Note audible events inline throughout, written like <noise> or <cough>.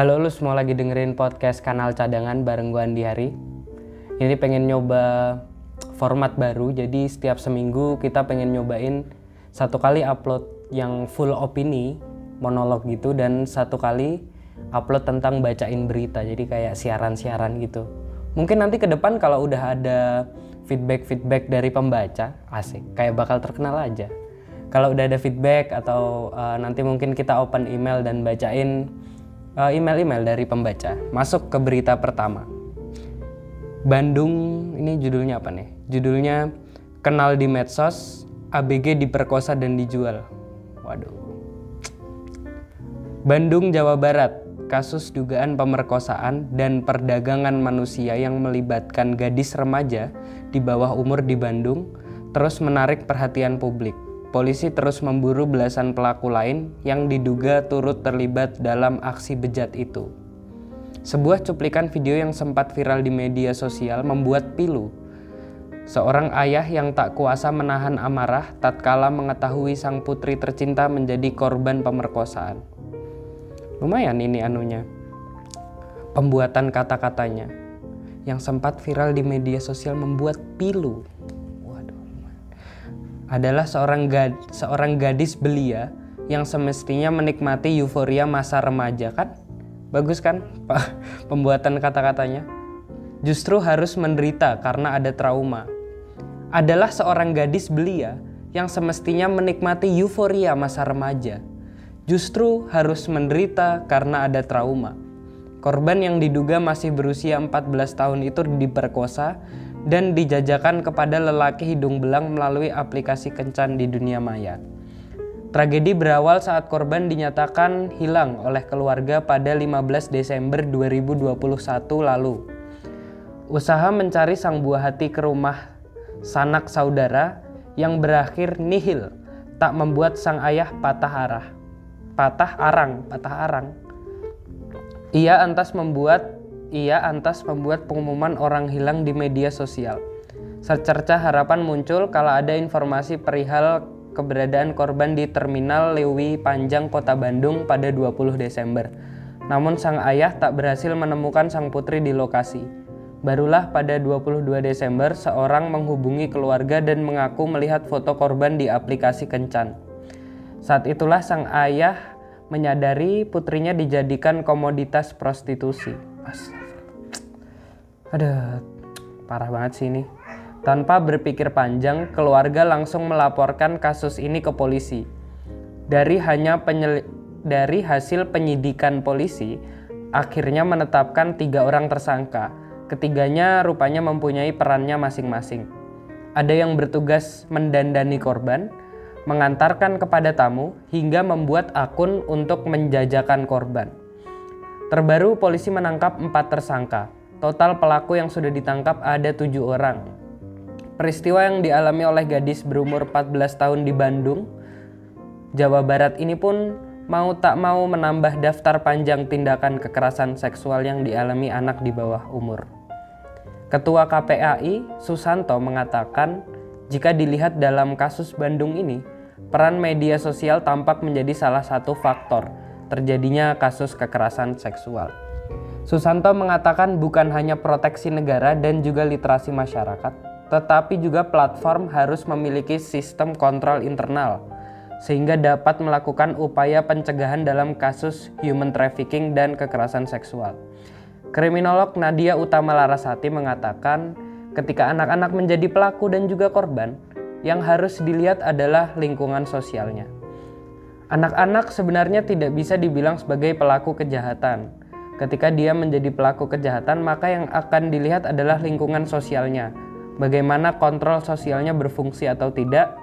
Halo lu semua lagi dengerin podcast kanal cadangan bareng gue Andi Hari. Ini pengen nyoba format baru, jadi setiap seminggu kita pengen nyobain satu kali upload yang full opini, monolog gitu, dan satu kali upload tentang bacain berita, jadi kayak siaran-siaran gitu. Mungkin nanti ke depan kalau udah ada feedback-feedback dari pembaca, asik, kayak bakal terkenal aja. Kalau udah ada feedback atau uh, nanti mungkin kita open email dan bacain email-email dari pembaca. Masuk ke berita pertama. Bandung, ini judulnya apa nih? Judulnya Kenal di Medsos, ABG diperkosa dan dijual. Waduh. Bandung, Jawa Barat. Kasus dugaan pemerkosaan dan perdagangan manusia yang melibatkan gadis remaja di bawah umur di Bandung terus menarik perhatian publik polisi terus memburu belasan pelaku lain yang diduga turut terlibat dalam aksi bejat itu. Sebuah cuplikan video yang sempat viral di media sosial membuat pilu. Seorang ayah yang tak kuasa menahan amarah tatkala mengetahui sang putri tercinta menjadi korban pemerkosaan. Lumayan ini anunya. Pembuatan kata-katanya yang sempat viral di media sosial membuat pilu adalah seorang gad, seorang gadis belia yang semestinya menikmati euforia masa remaja kan? Bagus kan <laughs> pembuatan kata-katanya? Justru harus menderita karena ada trauma. Adalah seorang gadis belia yang semestinya menikmati euforia masa remaja. Justru harus menderita karena ada trauma. Korban yang diduga masih berusia 14 tahun itu diperkosa dan dijajakan kepada lelaki hidung belang melalui aplikasi kencan di dunia maya. Tragedi berawal saat korban dinyatakan hilang oleh keluarga pada 15 Desember 2021 lalu. Usaha mencari sang buah hati ke rumah sanak saudara yang berakhir nihil tak membuat sang ayah patah arah. Patah arang, patah arang. Ia antas membuat ia antas membuat pengumuman orang hilang di media sosial. Secerca harapan muncul kalau ada informasi perihal keberadaan korban di Terminal Lewi Panjang Kota Bandung pada 20 Desember. Namun sang ayah tak berhasil menemukan sang putri di lokasi. Barulah pada 22 Desember seorang menghubungi keluarga dan mengaku melihat foto korban di aplikasi Kencan. Saat itulah sang ayah menyadari putrinya dijadikan komoditas prostitusi. Ada parah banget sih ini. Tanpa berpikir panjang, keluarga langsung melaporkan kasus ini ke polisi. Dari hanya penyel dari hasil penyidikan polisi, akhirnya menetapkan tiga orang tersangka. Ketiganya rupanya mempunyai perannya masing-masing. Ada yang bertugas mendandani korban, mengantarkan kepada tamu, hingga membuat akun untuk menjajakan korban. Terbaru polisi menangkap empat tersangka, Total pelaku yang sudah ditangkap ada tujuh orang. Peristiwa yang dialami oleh gadis berumur 14 tahun di Bandung, Jawa Barat ini pun mau tak mau menambah daftar panjang tindakan kekerasan seksual yang dialami anak di bawah umur. Ketua KPAI, Susanto, mengatakan jika dilihat dalam kasus Bandung ini, peran media sosial tampak menjadi salah satu faktor terjadinya kasus kekerasan seksual. Susanto mengatakan bukan hanya proteksi negara dan juga literasi masyarakat, tetapi juga platform harus memiliki sistem kontrol internal sehingga dapat melakukan upaya pencegahan dalam kasus human trafficking dan kekerasan seksual. Kriminolog Nadia Utama Larasati mengatakan, ketika anak-anak menjadi pelaku dan juga korban, yang harus dilihat adalah lingkungan sosialnya. Anak-anak sebenarnya tidak bisa dibilang sebagai pelaku kejahatan, Ketika dia menjadi pelaku kejahatan, maka yang akan dilihat adalah lingkungan sosialnya. Bagaimana kontrol sosialnya berfungsi atau tidak.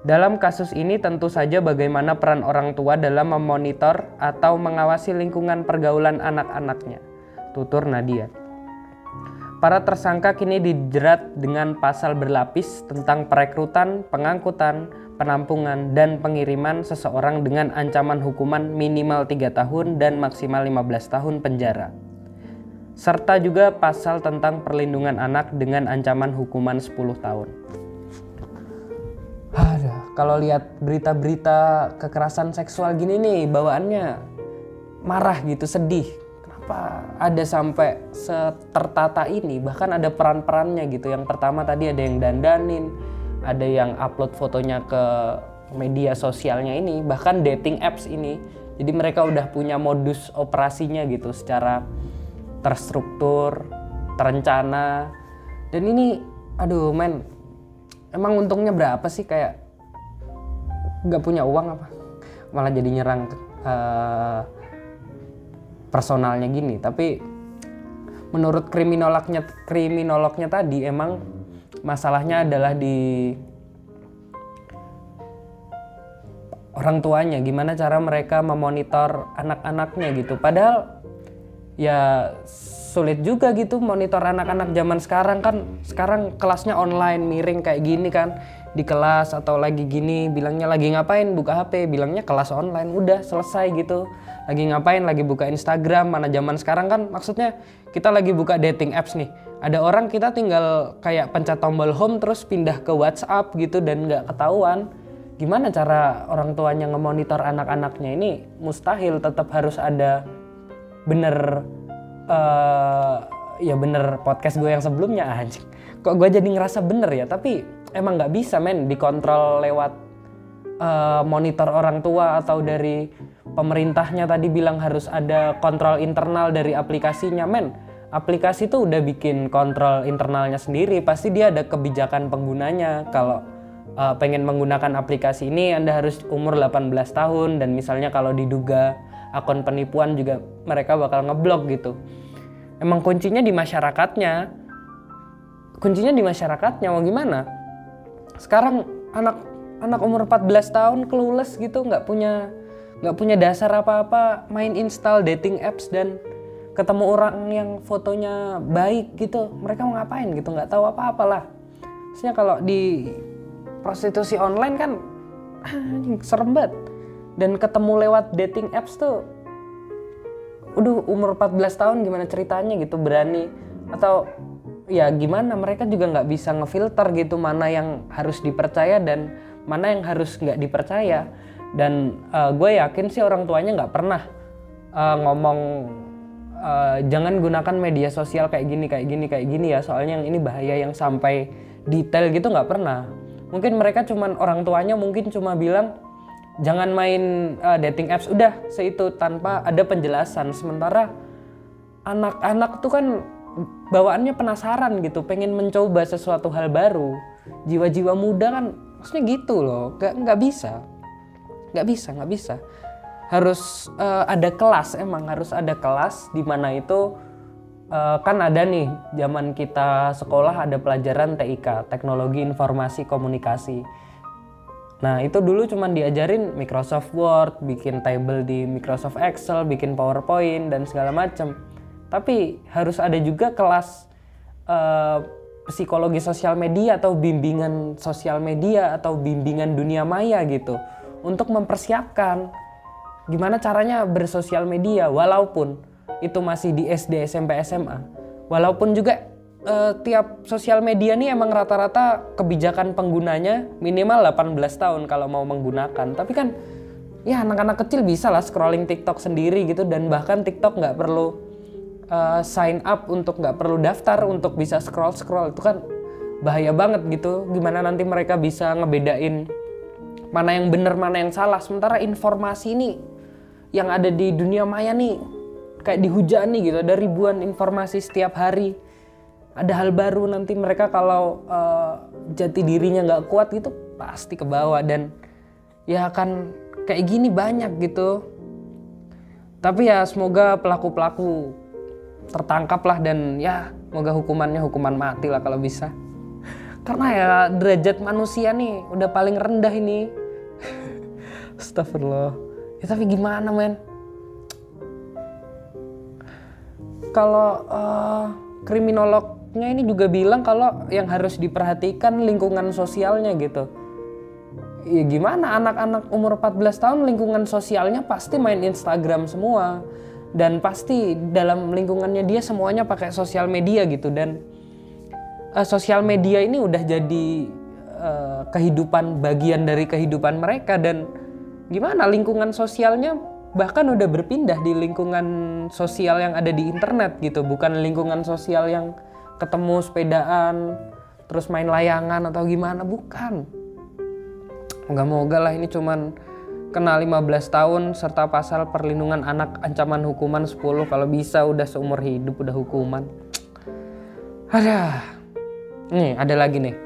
Dalam kasus ini tentu saja bagaimana peran orang tua dalam memonitor atau mengawasi lingkungan pergaulan anak-anaknya. Tutur Nadia. Para tersangka kini dijerat dengan pasal berlapis tentang perekrutan, pengangkutan, penampungan, dan pengiriman seseorang dengan ancaman hukuman minimal 3 tahun dan maksimal 15 tahun penjara. Serta juga pasal tentang perlindungan anak dengan ancaman hukuman 10 tahun. Aduh, kalau lihat berita-berita kekerasan seksual gini nih bawaannya marah gitu sedih kenapa ada sampai setertata ini bahkan ada peran-perannya gitu yang pertama tadi ada yang dandanin ada yang upload fotonya ke media sosialnya ini bahkan dating apps ini. Jadi mereka udah punya modus operasinya gitu secara terstruktur terencana. Dan ini aduh men emang untungnya berapa sih? Kayak nggak punya uang apa? Malah jadi nyerang uh, personalnya gini. Tapi menurut kriminolognya kriminolognya tadi emang masalahnya adalah di orang tuanya. Gimana cara mereka memonitor anak-anaknya gitu. Padahal ya sulit juga gitu monitor anak-anak zaman sekarang. Kan sekarang kelasnya online miring kayak gini kan. Di kelas atau lagi gini bilangnya lagi ngapain buka HP bilangnya kelas online udah selesai gitu. Lagi ngapain lagi buka Instagram. Mana zaman sekarang kan maksudnya kita lagi buka dating apps nih ada orang kita tinggal kayak pencet tombol home terus pindah ke WhatsApp gitu dan nggak ketahuan. Gimana cara orang tuanya ngemonitor anak-anaknya? Ini mustahil tetap harus ada bener uh, ya bener podcast gue yang sebelumnya anjing. Kok gue jadi ngerasa bener ya? Tapi emang nggak bisa men dikontrol lewat uh, monitor orang tua atau dari pemerintahnya tadi bilang harus ada kontrol internal dari aplikasinya men aplikasi tuh udah bikin kontrol internalnya sendiri pasti dia ada kebijakan penggunanya kalau uh, pengen menggunakan aplikasi ini Anda harus umur 18 tahun dan misalnya kalau diduga akun penipuan juga mereka bakal ngeblok gitu. Emang kuncinya di masyarakatnya. Kuncinya di masyarakatnya mau gimana? Sekarang anak anak umur 14 tahun clueless gitu nggak punya nggak punya dasar apa-apa main install dating apps dan ketemu orang yang fotonya baik gitu mereka mau ngapain gitu nggak tahu apa-apa lah Maksudnya kalau di prostitusi online kan serem banget. Dan ketemu lewat dating apps tuh udah umur 14 tahun gimana ceritanya gitu berani. Atau ya gimana mereka juga nggak bisa ngefilter gitu mana yang harus dipercaya dan mana yang harus nggak dipercaya. Dan uh, gue yakin sih orang tuanya nggak pernah uh, ngomong uh, jangan gunakan media sosial kayak gini kayak gini kayak gini ya. Soalnya yang ini bahaya yang sampai detail gitu nggak pernah. Mungkin mereka cuman orang tuanya mungkin cuma bilang jangan main uh, dating apps. Udah seitu tanpa ada penjelasan. Sementara anak-anak tuh kan bawaannya penasaran gitu pengen mencoba sesuatu hal baru. Jiwa-jiwa muda kan maksudnya gitu loh. Nggak nggak bisa. Nggak bisa nggak bisa harus uh, ada kelas emang harus ada kelas di mana itu uh, kan ada nih zaman kita sekolah ada pelajaran TIK teknologi informasi komunikasi. Nah itu dulu cuma diajarin Microsoft Word bikin table di Microsoft Excel bikin PowerPoint dan segala macam tapi harus ada juga kelas uh, psikologi sosial media atau bimbingan sosial media atau bimbingan dunia maya gitu untuk mempersiapkan gimana caranya bersosial media walaupun itu masih di SD, SMP, SMA. Walaupun juga uh, tiap sosial media nih emang rata-rata kebijakan penggunanya minimal 18 tahun kalau mau menggunakan. Tapi kan ya anak-anak kecil bisa lah scrolling TikTok sendiri gitu dan bahkan TikTok nggak perlu uh, sign up untuk nggak perlu daftar untuk bisa scroll scroll itu kan bahaya banget gitu. Gimana nanti mereka bisa ngebedain mana yang benar mana yang salah. Sementara informasi ini yang ada di dunia maya nih kayak dihujani gitu ada ribuan informasi setiap hari. Ada hal baru nanti mereka kalau uh, jati dirinya nggak kuat gitu pasti ke bawah dan ya akan kayak gini banyak gitu. Tapi ya semoga pelaku-pelaku tertangkap lah dan ya semoga hukumannya hukuman mati lah kalau bisa. Karena ya derajat manusia nih udah paling rendah ini. Astagfirullah ya tapi gimana men? Kalau uh, kriminolognya ini juga bilang kalau yang harus diperhatikan lingkungan sosialnya gitu. Ya gimana? Anak-anak umur 14 tahun lingkungan sosialnya pasti main Instagram semua. Dan pasti dalam lingkungannya dia semuanya pakai sosial media gitu. Dan uh, sosial media ini udah jadi uh, kehidupan bagian dari kehidupan mereka. Dan gimana lingkungan sosialnya bahkan udah berpindah di lingkungan sosial yang ada di internet gitu. Bukan lingkungan sosial yang ketemu sepedaan terus main layangan atau gimana bukan. Nggak mau lah ini cuman kena 15 tahun serta pasal perlindungan anak ancaman hukuman 10 kalau bisa udah seumur hidup udah hukuman. Ada. Nih ada lagi nih.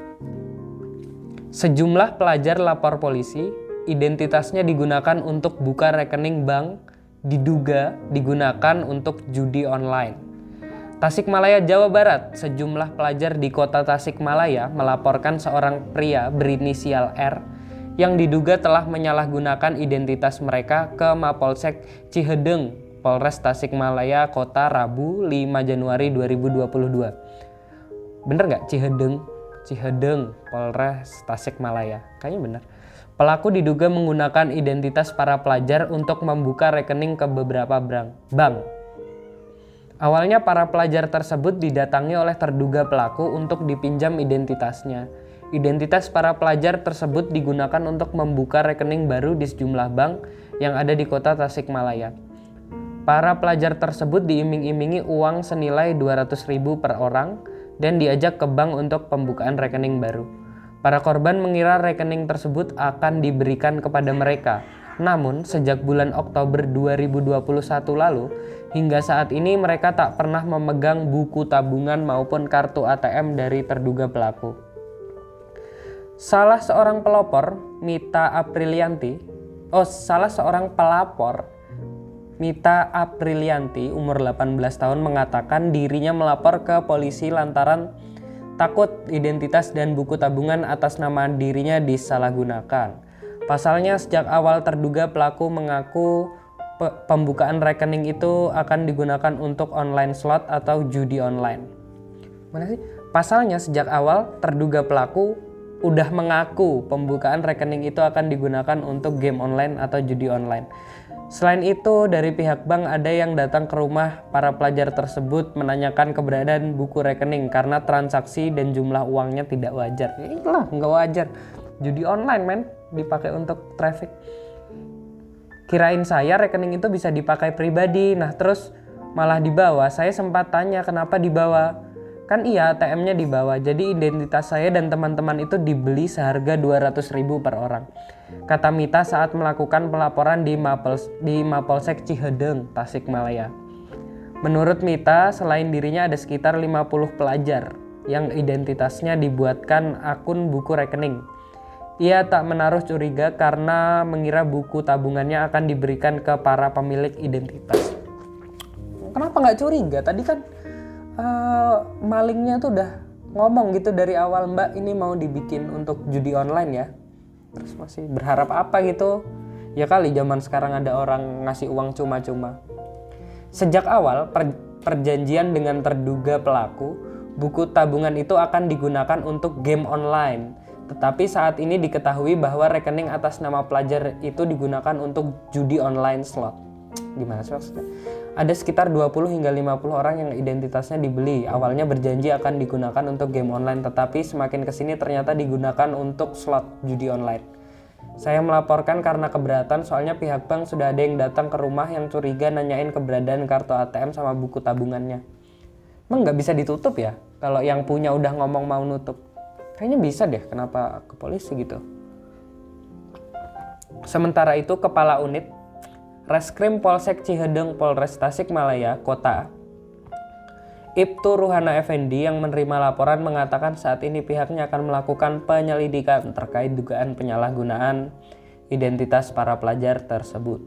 Sejumlah pelajar lapor polisi identitasnya digunakan untuk buka rekening bank diduga digunakan untuk judi online. Tasikmalaya, Jawa Barat, sejumlah pelajar di kota Tasikmalaya melaporkan seorang pria berinisial R yang diduga telah menyalahgunakan identitas mereka ke Mapolsek Cihedeng, Polres Tasikmalaya, Kota Rabu 5 Januari 2022. Bener nggak Cihedeng? Cihedeng, Polres Tasikmalaya. Kayaknya bener. Pelaku diduga menggunakan identitas para pelajar untuk membuka rekening ke beberapa bank. Awalnya para pelajar tersebut didatangi oleh terduga pelaku untuk dipinjam identitasnya. Identitas para pelajar tersebut digunakan untuk membuka rekening baru di sejumlah bank yang ada di kota Tasikmalaya. Para pelajar tersebut diiming-imingi uang senilai 200.000 per orang dan diajak ke bank untuk pembukaan rekening baru. Para korban mengira rekening tersebut akan diberikan kepada mereka. Namun, sejak bulan Oktober 2021 lalu, hingga saat ini mereka tak pernah memegang buku tabungan maupun kartu ATM dari terduga pelaku. Salah seorang pelopor, Mita Aprilianti, oh salah seorang pelapor, Mita Aprilianti, umur 18 tahun mengatakan dirinya melapor ke polisi lantaran takut identitas dan buku tabungan atas nama dirinya disalahgunakan. Pasalnya sejak awal terduga pelaku mengaku pembukaan rekening itu akan digunakan untuk online slot atau judi online. Mana sih? Pasalnya sejak awal terduga pelaku udah mengaku pembukaan rekening itu akan digunakan untuk game online atau judi online. Selain itu, dari pihak bank ada yang datang ke rumah para pelajar tersebut menanyakan keberadaan buku rekening karena transaksi dan jumlah uangnya tidak wajar. Itulah, nggak wajar. Judi online, men, dipakai untuk traffic. Kirain saya rekening itu bisa dipakai pribadi. Nah, terus malah dibawa. Saya sempat tanya kenapa dibawa. Kan iya ATM-nya dibawa. Jadi identitas saya dan teman-teman itu dibeli seharga 200 ribu per orang kata Mita saat melakukan pelaporan di, Mapels, di Mapolsek Cihedeng, Tasikmalaya. Menurut Mita, selain dirinya ada sekitar 50 pelajar yang identitasnya dibuatkan akun buku rekening. Ia tak menaruh curiga karena mengira buku tabungannya akan diberikan ke para pemilik identitas. Kenapa nggak curiga? Tadi kan uh, malingnya tuh udah ngomong gitu dari awal mbak ini mau dibikin untuk judi online ya. Terus masih berharap apa gitu? Ya kali zaman sekarang ada orang ngasih uang cuma-cuma. Sejak awal per, perjanjian dengan terduga pelaku buku tabungan itu akan digunakan untuk game online. Tetapi saat ini diketahui bahwa rekening atas nama pelajar itu digunakan untuk judi online slot. Gimana sih maksudnya ada sekitar 20 hingga 50 orang yang identitasnya dibeli. Awalnya berjanji akan digunakan untuk game online, tetapi semakin ke sini ternyata digunakan untuk slot judi online. Saya melaporkan karena keberatan soalnya pihak bank sudah ada yang datang ke rumah yang curiga nanyain keberadaan kartu ATM sama buku tabungannya. Emang nggak bisa ditutup ya? Kalau yang punya udah ngomong mau nutup. Kayaknya bisa deh, kenapa ke polisi gitu. Sementara itu, Kepala Unit Reskrim Polsek Cihedeng Polres Tasikmalaya, Kota. Ibtu Ruhana Effendi yang menerima laporan mengatakan saat ini pihaknya akan melakukan penyelidikan terkait dugaan penyalahgunaan identitas para pelajar tersebut.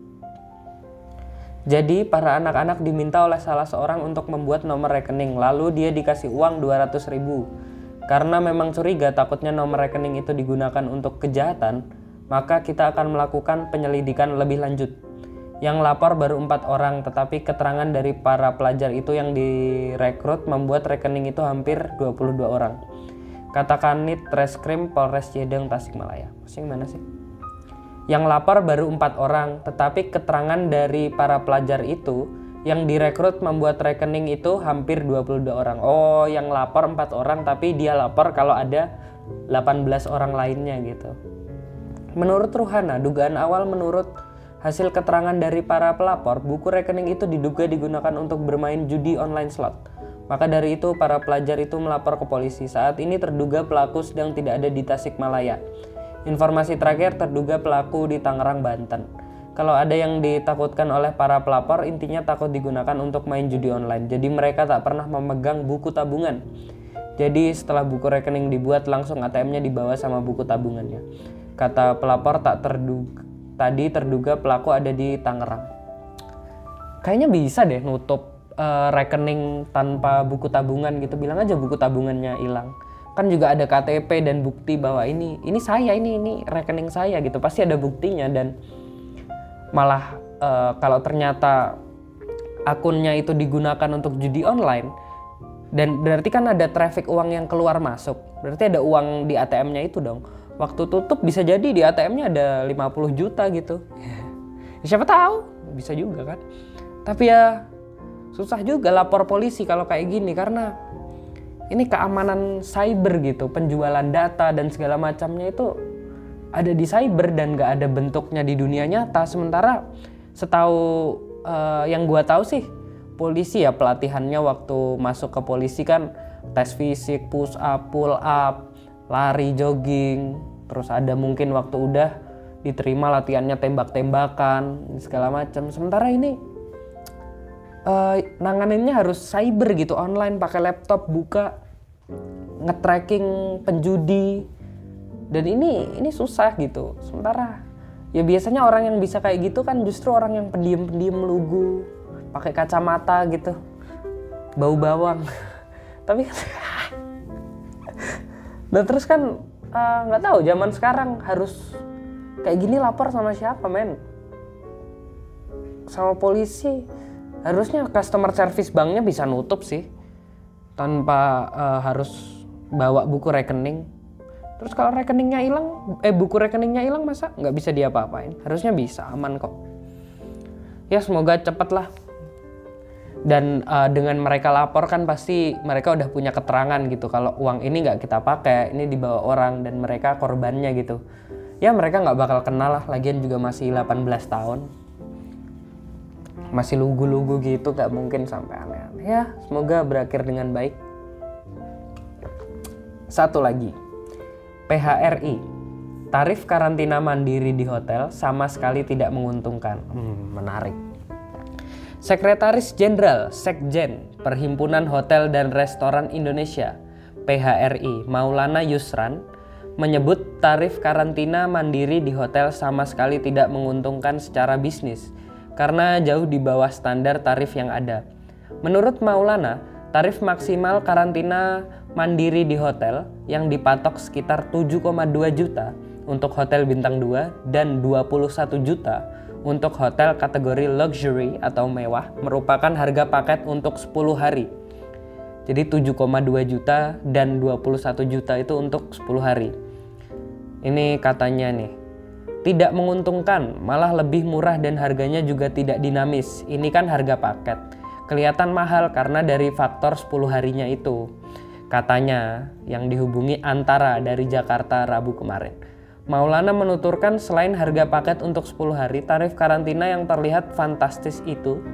Jadi, para anak-anak diminta oleh salah seorang untuk membuat nomor rekening, lalu dia dikasih uang 200 ribu. Karena memang curiga takutnya nomor rekening itu digunakan untuk kejahatan, maka kita akan melakukan penyelidikan lebih lanjut. Yang lapor baru empat orang, tetapi keterangan dari para pelajar itu yang direkrut membuat rekening itu hampir 22 orang. Kata Kanit Reskrim Polres Jedeng Tasikmalaya. Pusing mana sih? Yang lapor baru empat orang, tetapi keterangan dari para pelajar itu yang direkrut membuat rekening itu hampir 22 orang. Oh, yang lapor empat orang tapi dia lapor kalau ada 18 orang lainnya gitu. Menurut Ruhana, dugaan awal menurut Hasil keterangan dari para pelapor, buku rekening itu diduga digunakan untuk bermain judi online slot. Maka dari itu, para pelajar itu melapor ke polisi. Saat ini terduga pelaku sedang tidak ada di Tasikmalaya. Informasi terakhir terduga pelaku di Tangerang, Banten. Kalau ada yang ditakutkan oleh para pelapor, intinya takut digunakan untuk main judi online. Jadi mereka tak pernah memegang buku tabungan. Jadi setelah buku rekening dibuat, langsung ATM-nya dibawa sama buku tabungannya. Kata pelapor tak terduga, tadi terduga pelaku ada di Tangerang. Kayaknya bisa deh nutup uh, rekening tanpa buku tabungan gitu. Bilang aja buku tabungannya hilang. Kan juga ada KTP dan bukti bahwa ini ini saya ini ini rekening saya gitu. Pasti ada buktinya dan malah uh, kalau ternyata akunnya itu digunakan untuk judi online dan berarti kan ada traffic uang yang keluar masuk. Berarti ada uang di ATM-nya itu dong waktu tutup bisa jadi di ATM-nya ada 50 juta gitu. Ya, siapa tahu, bisa juga kan. Tapi ya susah juga lapor polisi kalau kayak gini karena ini keamanan cyber gitu, penjualan data dan segala macamnya itu ada di cyber dan gak ada bentuknya di dunia nyata. Sementara setahu uh, yang gua tahu sih polisi ya pelatihannya waktu masuk ke polisi kan tes fisik, push up, pull up, lari jogging terus ada mungkin waktu udah diterima latihannya tembak-tembakan segala macam. Sementara ini uh, nanganinnya harus cyber gitu online pakai laptop buka nge-tracking penjudi. Dan ini ini susah gitu. Sementara ya biasanya orang yang bisa kayak gitu kan justru orang yang pendiam-pendiam lugu pakai kacamata gitu. Bau bawang. <laughs> Tapi <laughs> dan terus kan eh, nggak uh, tahu zaman sekarang harus kayak gini lapor sama siapa men? Sama polisi. Harusnya customer service banknya bisa nutup sih tanpa uh, harus bawa buku rekening. Terus kalau rekeningnya hilang eh buku rekeningnya hilang masa nggak bisa diapa-apain? Harusnya bisa aman kok. Ya semoga cepet lah dan uh, dengan mereka lapor kan pasti mereka udah punya keterangan gitu. Kalau uang ini nggak kita pakai ini dibawa orang dan mereka korbannya gitu. Ya mereka nggak bakal kenal lah. Lagian juga masih 18 tahun. Masih lugu-lugu gitu nggak mungkin sampai aneh-aneh. Ya semoga berakhir dengan baik. Satu lagi. PHRI tarif karantina mandiri di hotel sama sekali tidak menguntungkan. Hmm, menarik Sekretaris Jenderal Sekjen Perhimpunan Hotel dan Restoran Indonesia PHRI Maulana Yusran menyebut tarif karantina mandiri di hotel sama sekali tidak menguntungkan secara bisnis karena jauh di bawah standar tarif yang ada. Menurut Maulana, tarif maksimal karantina mandiri di hotel yang dipatok sekitar 7,2 juta untuk hotel bintang 2 dan 21 juta untuk hotel kategori luxury atau mewah merupakan harga paket untuk 10 hari. Jadi 7,2 juta dan 21 juta itu untuk 10 hari. Ini katanya nih, tidak menguntungkan, malah lebih murah dan harganya juga tidak dinamis. Ini kan harga paket. Kelihatan mahal karena dari faktor 10 harinya itu. Katanya yang dihubungi antara dari Jakarta Rabu kemarin. Maulana menuturkan selain harga paket untuk 10 hari, tarif karantina yang terlihat fantastis itu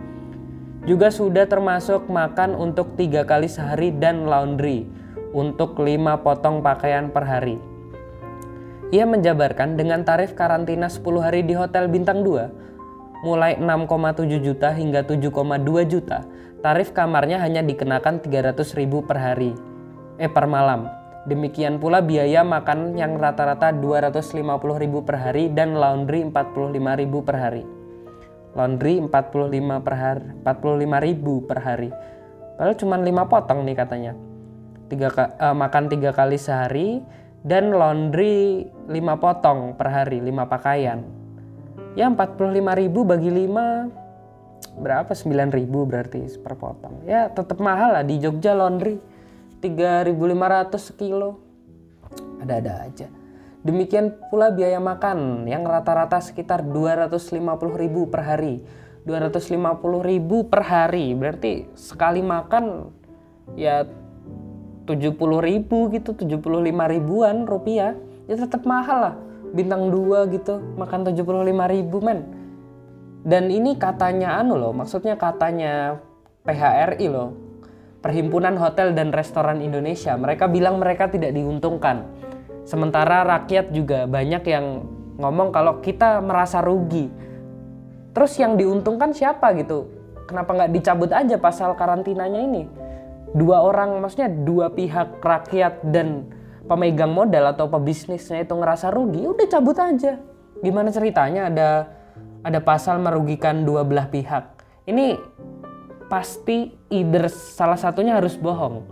juga sudah termasuk makan untuk tiga kali sehari dan laundry untuk lima potong pakaian per hari. Ia menjabarkan dengan tarif karantina 10 hari di Hotel Bintang 2, mulai 6,7 juta hingga 7,2 juta, tarif kamarnya hanya dikenakan 300 ribu per hari, eh per malam. Demikian pula biaya makan yang rata-rata 250.000 per hari dan laundry 45.000 per hari. Laundry 45 per hari, 45.000 per hari. Padahal cuma 5 potong nih katanya. Tiga, uh, makan tiga kali sehari dan laundry 5 potong per hari, 5 pakaian. Ya 45.000 bagi 5 berapa 9.000 berarti per potong. Ya tetap mahal lah di Jogja laundry 3.500 kilo ada-ada aja. Demikian pula biaya makan yang rata-rata sekitar 250.000 per hari. 250.000 per hari. Berarti sekali makan ya 70.000 gitu 75 ribuan rupiah. Ya tetap mahal lah. Bintang 2 gitu makan 75 ribu men. Dan ini katanya anu loh maksudnya katanya PHRI loh Perhimpunan Hotel dan Restoran Indonesia. Mereka bilang mereka tidak diuntungkan. Sementara rakyat juga banyak yang ngomong kalau kita merasa rugi. Terus yang diuntungkan siapa gitu? Kenapa nggak dicabut aja pasal karantinanya ini? Dua orang maksudnya dua pihak rakyat dan pemegang modal atau pebisnisnya itu ngerasa rugi udah cabut aja. Gimana ceritanya ada ada pasal merugikan dua belah pihak? Ini pasti either salah satunya harus bohong.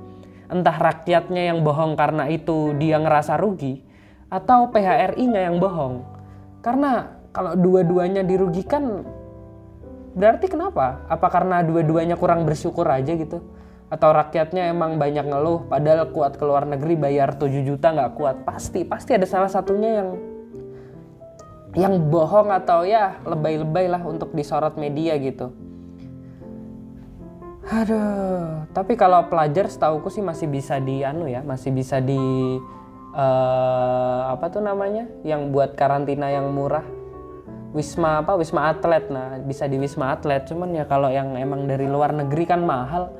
Entah rakyatnya yang bohong karena itu dia ngerasa rugi atau PHRI-nya yang bohong. Karena kalau dua-duanya dirugikan berarti kenapa? Apa karena dua-duanya kurang bersyukur aja gitu? Atau rakyatnya emang banyak ngeluh padahal kuat ke luar negeri bayar 7 juta nggak kuat? Pasti, pasti ada salah satunya yang yang bohong atau ya lebay-lebay lah untuk disorot media gitu. Aduh, tapi kalau pelajar setauku sih masih bisa di anu ya, masih bisa di uh, apa tuh namanya? Yang buat karantina yang murah. Wisma apa? Wisma Atlet. Nah, bisa di Wisma Atlet. Cuman ya kalau yang emang dari luar negeri kan mahal.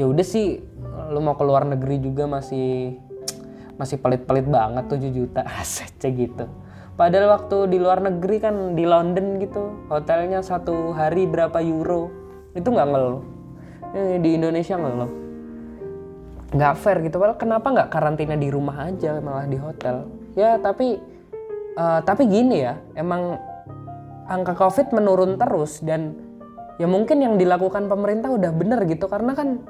Ya udah sih, lu mau ke luar negeri juga masih masih pelit-pelit banget 7 juta <laughs> aset gitu. Padahal waktu di luar negeri kan di London gitu, hotelnya satu hari berapa euro, itu nggak ngeluh eh, di Indonesia nggak loh? Nggak fair gitu. Padahal kenapa nggak karantina di rumah aja malah di hotel? Ya tapi uh, tapi gini ya emang angka covid menurun terus dan ya mungkin yang dilakukan pemerintah udah bener gitu. Karena kan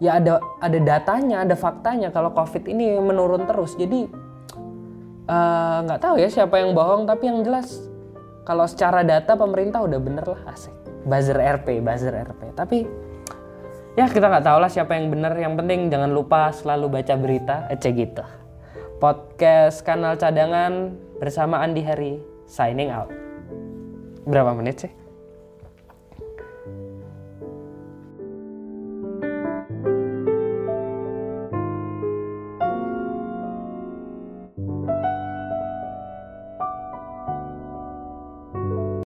ya ada ada datanya ada faktanya kalau covid ini menurun terus. Jadi eh, nggak uh, tahu ya siapa yang bohong tapi yang jelas kalau secara data pemerintah udah bener lah asik. Buzzer RP buzzer RP tapi ya kita nggak tahu lah siapa yang benar yang penting jangan lupa selalu baca berita ece gitu. Podcast kanal cadangan bersama Andi Hari signing out. Berapa menit sih